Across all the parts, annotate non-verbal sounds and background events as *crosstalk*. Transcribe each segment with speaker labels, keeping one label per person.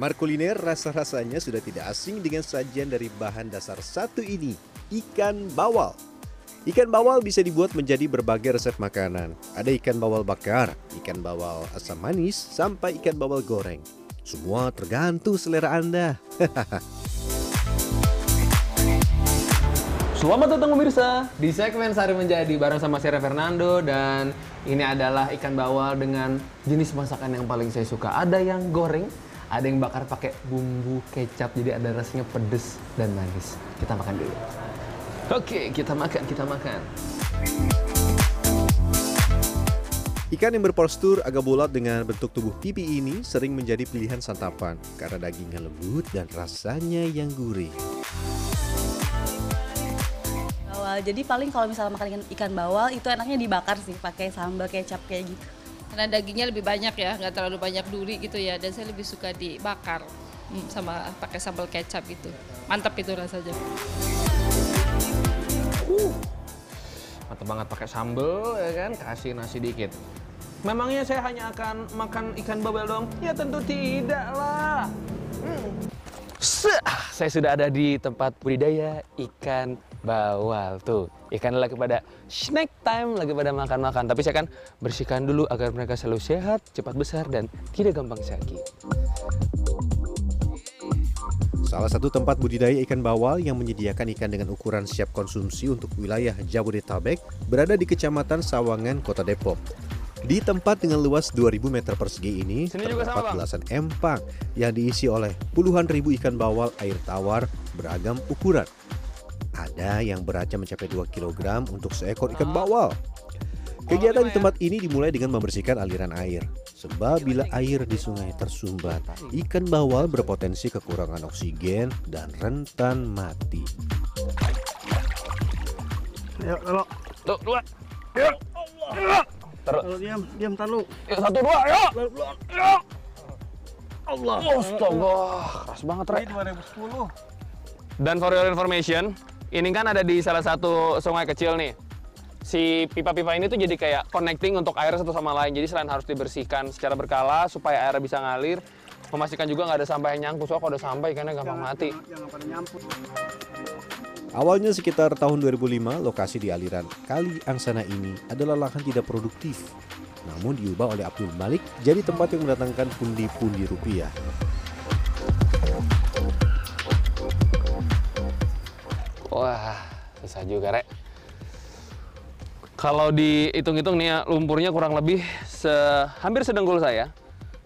Speaker 1: Penggemar kuliner rasa-rasanya sudah tidak asing dengan sajian dari bahan dasar satu ini, ikan bawal. Ikan bawal bisa dibuat menjadi berbagai resep makanan. Ada ikan bawal bakar, ikan bawal asam manis, sampai ikan bawal goreng. Semua tergantung selera Anda. *laughs*
Speaker 2: Selamat datang pemirsa di segmen Sari Menjadi bareng sama saya Fernando dan ini adalah ikan bawal dengan jenis masakan yang paling saya suka. Ada yang goreng, ada yang bakar pakai bumbu kecap jadi ada rasanya pedes dan manis. Kita makan dulu. Oke, kita makan, kita makan.
Speaker 1: Ikan yang berpostur agak bulat dengan bentuk tubuh pipi ini sering menjadi pilihan santapan karena dagingnya lembut dan rasanya yang gurih.
Speaker 3: bawal. Jadi paling kalau misalnya makan ikan, ikan bawal itu enaknya dibakar sih pakai sambal kecap kayak gitu.
Speaker 4: Karena dagingnya lebih banyak ya, nggak terlalu banyak duri gitu ya. Dan saya lebih suka dibakar hmm, sama pakai sambal kecap itu. Mantap itu rasanya.
Speaker 2: Uh, mantap banget pakai sambal ya kan, kasih nasi dikit. Memangnya saya hanya akan makan ikan bawal dong? Ya tentu tidak lah. Hmm. Saya sudah ada di tempat budidaya ikan bawal tuh. Ikan lagi pada snack time, lagi pada makan-makan. Tapi saya akan bersihkan dulu agar mereka selalu sehat, cepat besar dan tidak gampang sakit.
Speaker 1: Salah satu tempat budidaya ikan bawal yang menyediakan ikan dengan ukuran siap konsumsi untuk wilayah Jabodetabek berada di Kecamatan Sawangan, Kota Depok. Di tempat dengan luas 2000 meter persegi ini
Speaker 2: Sini
Speaker 1: terdapat belasan empang yang diisi oleh puluhan ribu ikan bawal air tawar beragam ukuran. Ada yang beratnya mencapai 2 kg untuk seekor ikan bawal. Kegiatan di tempat ini dimulai dengan membersihkan aliran air. Sebab bila air di sungai tersumbat, ikan bawal berpotensi kekurangan oksigen dan rentan mati.
Speaker 5: Ayo, kalau
Speaker 2: Tuh, dua. Yuk. Yuk. Taruh.
Speaker 5: kalau diam, diam talu.
Speaker 2: Yuk, satu, dua, yuk. Yuk.
Speaker 5: Allah.
Speaker 2: Astaga, keras banget, Rek.
Speaker 5: Ini 2010.
Speaker 2: Dan for your information, ini kan ada di salah satu sungai kecil nih. Si pipa-pipa ini tuh jadi kayak connecting untuk air satu sama lain. Jadi selain harus dibersihkan secara berkala supaya air bisa ngalir, memastikan juga nggak ada sampah yang nyangkut. Soalnya kalau ada sampah ikannya gampang mati.
Speaker 5: Jangan, jangan.
Speaker 1: Awalnya sekitar tahun 2005, lokasi di aliran Kali Angsana ini adalah lahan tidak produktif. Namun diubah oleh Abdul Malik jadi tempat yang mendatangkan pundi-pundi rupiah.
Speaker 2: Wah, susah juga, Rek. Kalau dihitung-hitung nih ya, lumpurnya kurang lebih se hampir sedengkul saya.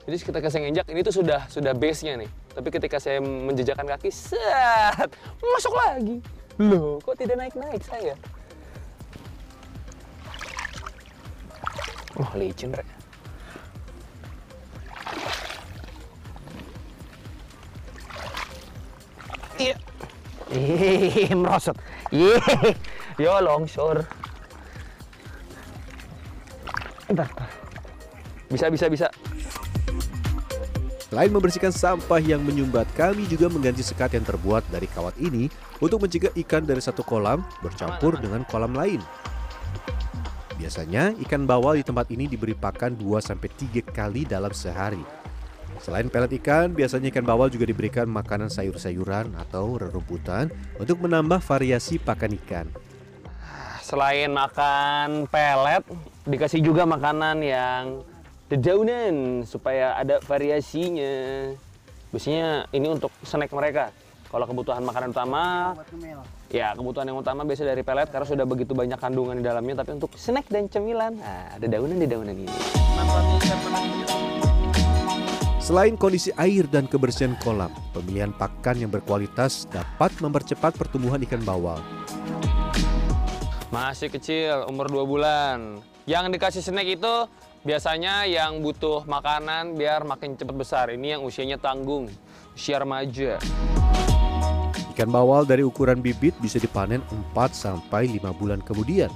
Speaker 2: Jadi ketika saya nginjak, ini tuh sudah sudah base-nya nih. Tapi ketika saya menjejakkan kaki, set, masuk lagi. Loh, kok tidak naik-naik saya? Wah, licin, Rek. Iya. Ih, merosot. Ih, yo longsor. Bentar, bentar. Bisa, bisa, bisa.
Speaker 1: Selain membersihkan sampah yang menyumbat, kami juga mengganti sekat yang terbuat dari kawat ini untuk mencegah ikan dari satu kolam bercampur dengan kolam lain. Biasanya ikan bawal di tempat ini diberi pakan 2-3 kali dalam sehari. Selain pelet ikan, biasanya ikan bawal juga diberikan makanan sayur-sayuran atau rerumputan untuk menambah variasi pakan ikan.
Speaker 2: Selain makan pelet, dikasih juga makanan yang dedaunan supaya ada variasinya. Biasanya ini untuk snack mereka. Kalau kebutuhan makanan utama, ya kebutuhan yang utama biasa dari pelet karena sudah begitu banyak kandungan di dalamnya. Tapi untuk snack dan cemilan, nah, ada daunan di daunan ini.
Speaker 1: Selain kondisi air dan kebersihan kolam, pemilihan pakan yang berkualitas dapat mempercepat pertumbuhan ikan bawal.
Speaker 2: Masih kecil, umur 2 bulan. Yang dikasih snack itu biasanya yang butuh makanan biar makin cepat besar. Ini yang usianya tanggung, usia remaja.
Speaker 1: Ikan bawal dari ukuran bibit bisa dipanen 4 sampai 5 bulan kemudian.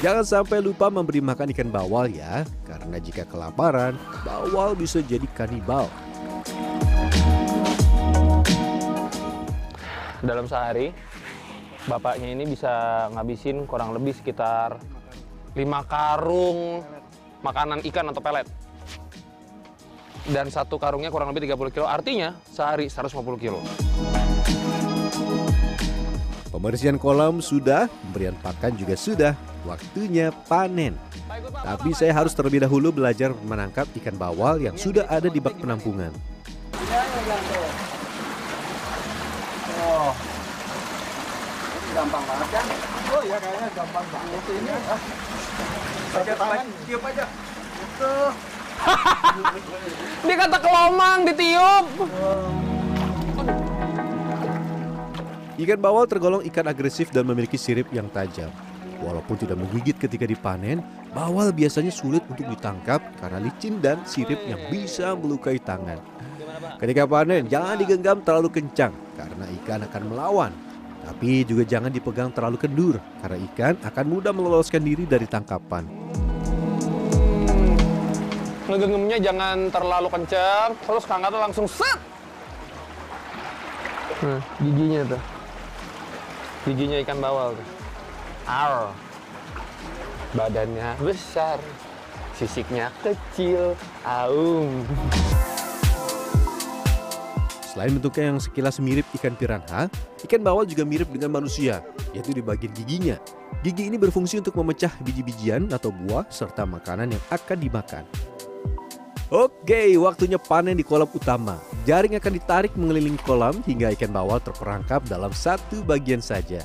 Speaker 1: Jangan sampai lupa memberi makan ikan bawal ya, karena jika kelaparan, bawal bisa jadi kanibal.
Speaker 2: Dalam sehari, bapaknya ini bisa ngabisin kurang lebih sekitar 5 karung makanan ikan atau pelet. dan satu karungnya kurang lebih 30 kilo. Artinya sehari 150 kilo.
Speaker 1: Pembersihan kolam sudah, pemberian pakan juga sudah. Waktunya panen. Tapi saya harus terlebih dahulu belajar menangkap ikan bawal yang sudah ada di bak penampungan.
Speaker 5: Oh. Gampang banget kan? Oh iya kayaknya gampang banget ini. Ah. Pakai tangan, tiup aja. Gitu.
Speaker 2: Dia kata kelomang ditiup.
Speaker 1: Ikan bawal tergolong ikan agresif dan memiliki sirip yang tajam. Walaupun tidak menggigit ketika dipanen, bawal biasanya sulit untuk ditangkap karena licin dan sirip yang bisa melukai tangan. Ketika panen, jangan digenggam terlalu kencang karena ikan akan melawan. Tapi juga jangan dipegang terlalu kendur karena ikan akan mudah meloloskan diri dari tangkapan.
Speaker 2: Ngegenggamnya jangan terlalu kencang, terus kangkatnya langsung set. Nah, giginya tuh. Giginya ikan bawal tuh. Ar. Badannya besar, sisiknya kecil, aum.
Speaker 1: Selain bentuknya yang sekilas mirip ikan piranha, ikan bawal juga mirip dengan manusia, yaitu di bagian giginya. Gigi ini berfungsi untuk memecah biji-bijian atau buah serta makanan yang akan dimakan. Oke, waktunya panen di kolam utama. Jaring akan ditarik mengelilingi kolam hingga ikan bawal terperangkap dalam satu bagian saja.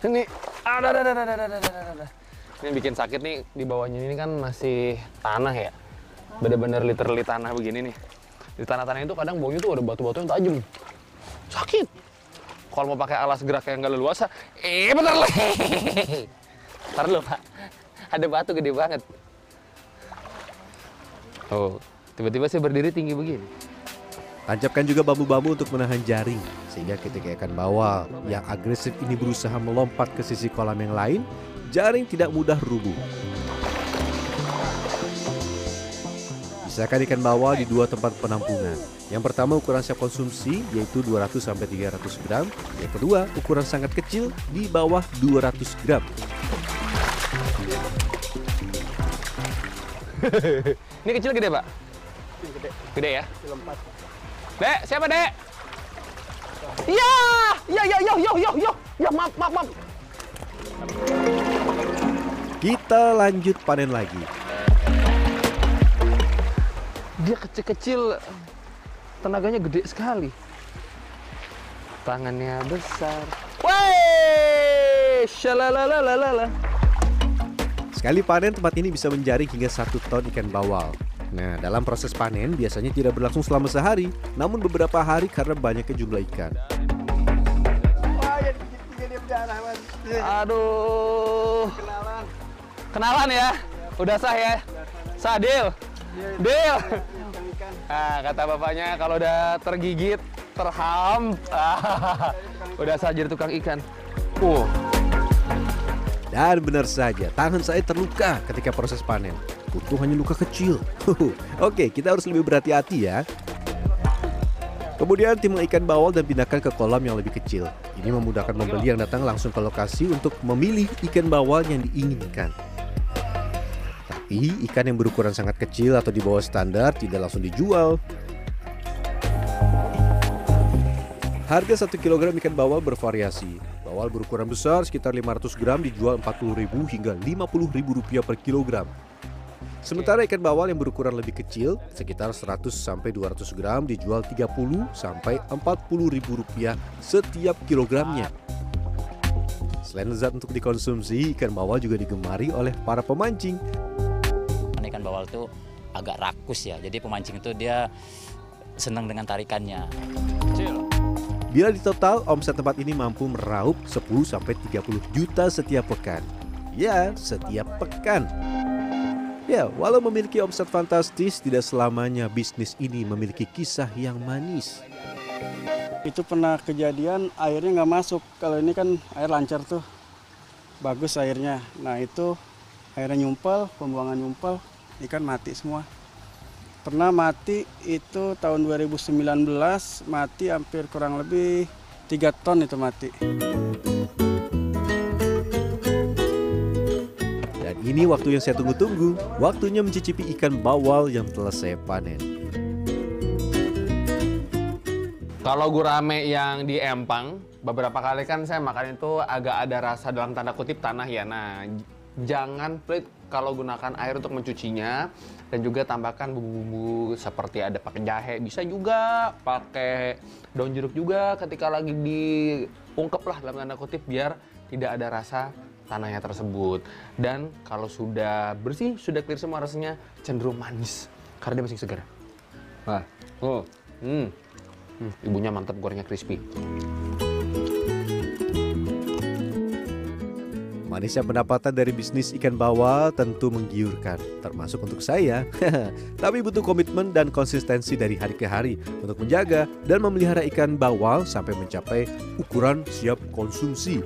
Speaker 2: Ini ada ada ada ada ada ada ada. Ini bikin sakit nih di bawahnya ini kan masih tanah ya. Bener-bener literally tanah begini nih. Di tanah-tanah itu kadang baunya tuh ada batu-batu yang tajam. Sakit. Kalau mau pakai alas gerak yang nggak leluasa, eh bentar lah. Ntar dulu pak, ada batu gede banget. Oh, tiba-tiba saya berdiri tinggi begini.
Speaker 1: Tancapkan juga bambu-bambu untuk menahan jaring, sehingga ketika ikan bawal yang agresif ini berusaha melompat ke sisi kolam yang lain, jaring tidak mudah rubuh. Pisahkan ikan bawal di dua tempat penampungan. Yang pertama ukuran siap konsumsi yaitu 200-300 gram. Yang kedua ukuran sangat kecil di bawah 200 gram. *laughs*
Speaker 2: Ini kecil gede pak?
Speaker 5: Gede,
Speaker 2: Gede ya?
Speaker 5: lompat.
Speaker 2: Dek, siapa dek? Ya, ya, ya, ya, ya, ya, ya, ya, maaf, maaf, maaf.
Speaker 1: Kita lanjut panen lagi.
Speaker 2: Dia kecil-kecil, tenaganya gede sekali. Tangannya besar. Wey, shalalalalala.
Speaker 1: Sekali panen tempat ini bisa menjaring hingga satu ton ikan bawal. Nah, dalam proses panen biasanya tidak berlangsung selama sehari, namun beberapa hari karena banyaknya jumlah ikan.
Speaker 2: Aduh,
Speaker 5: Kenalan.
Speaker 2: kenalan ya? Udah sah ya? Sah, deal? Deal? Nah, kata bapaknya kalau udah tergigit, terham, *laughs* udah sah jadi tukang ikan. Uh,
Speaker 1: Dan benar saja, tangan saya terluka ketika proses panen. Untung hanya luka kecil. *laughs* Oke, kita harus lebih berhati-hati ya. Kemudian timah ikan bawal dan pindahkan ke kolam yang lebih kecil. Ini memudahkan pembeli yang datang langsung ke lokasi untuk memilih ikan bawal yang diinginkan. Tapi ikan yang berukuran sangat kecil atau di bawah standar tidak langsung dijual. Harga 1 kg ikan bawal bervariasi. Bawal berukuran besar sekitar 500 gram dijual Rp40.000 hingga Rp50.000 per kilogram. Sementara ikan bawal yang berukuran lebih kecil sekitar 100 sampai 200 gram dijual 30 sampai Rp40.000 setiap kilogramnya. Selain lezat untuk dikonsumsi, ikan bawal juga digemari oleh para pemancing.
Speaker 6: Ikan bawal itu agak rakus ya, jadi pemancing itu dia senang dengan tarikannya.
Speaker 1: Bila di total, omset tempat ini mampu meraup 10 sampai 30 juta setiap pekan. Ya, setiap pekan. Ya, walau memiliki omset fantastis, tidak selamanya bisnis ini memiliki kisah yang manis.
Speaker 5: Itu pernah kejadian airnya nggak masuk. Kalau ini kan air lancar tuh. Bagus airnya. Nah itu airnya nyumpel, pembuangan nyumpel, ikan mati semua. Pernah mati itu tahun 2019, mati hampir kurang lebih 3 ton itu mati.
Speaker 1: Dan ini waktu yang saya tunggu-tunggu. Waktunya mencicipi ikan bawal yang telah saya panen.
Speaker 2: Kalau gurame yang di Empang, beberapa kali kan saya makan itu agak ada rasa dalam tanda kutip tanah ya. Nah, jangan pelit kalau gunakan air untuk mencucinya dan juga tambahkan bumbu-bumbu seperti ada pakai jahe, bisa juga pakai daun jeruk juga ketika lagi diungkep lah dalam tanda kutip biar tidak ada rasa tanahnya tersebut. Dan kalau sudah bersih, sudah clear semua rasanya cenderung manis karena dia masih segar. Wah, oh, hmm. Hmm, ibunya mantap gorengnya crispy.
Speaker 1: Manisnya pendapatan dari bisnis ikan bawal tentu menggiurkan, termasuk untuk saya. *laughs* Tapi butuh komitmen dan konsistensi dari hari ke hari untuk menjaga dan memelihara ikan bawal sampai mencapai ukuran siap konsumsi.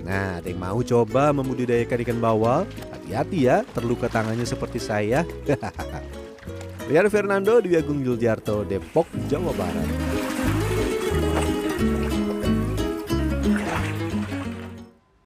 Speaker 1: Nah, ada yang mau coba membudidayakan ikan bawal? Hati-hati ya, terluka tangannya seperti saya. *laughs* Rian Fernando di Agung Yuljarto, Depok, Jawa Barat.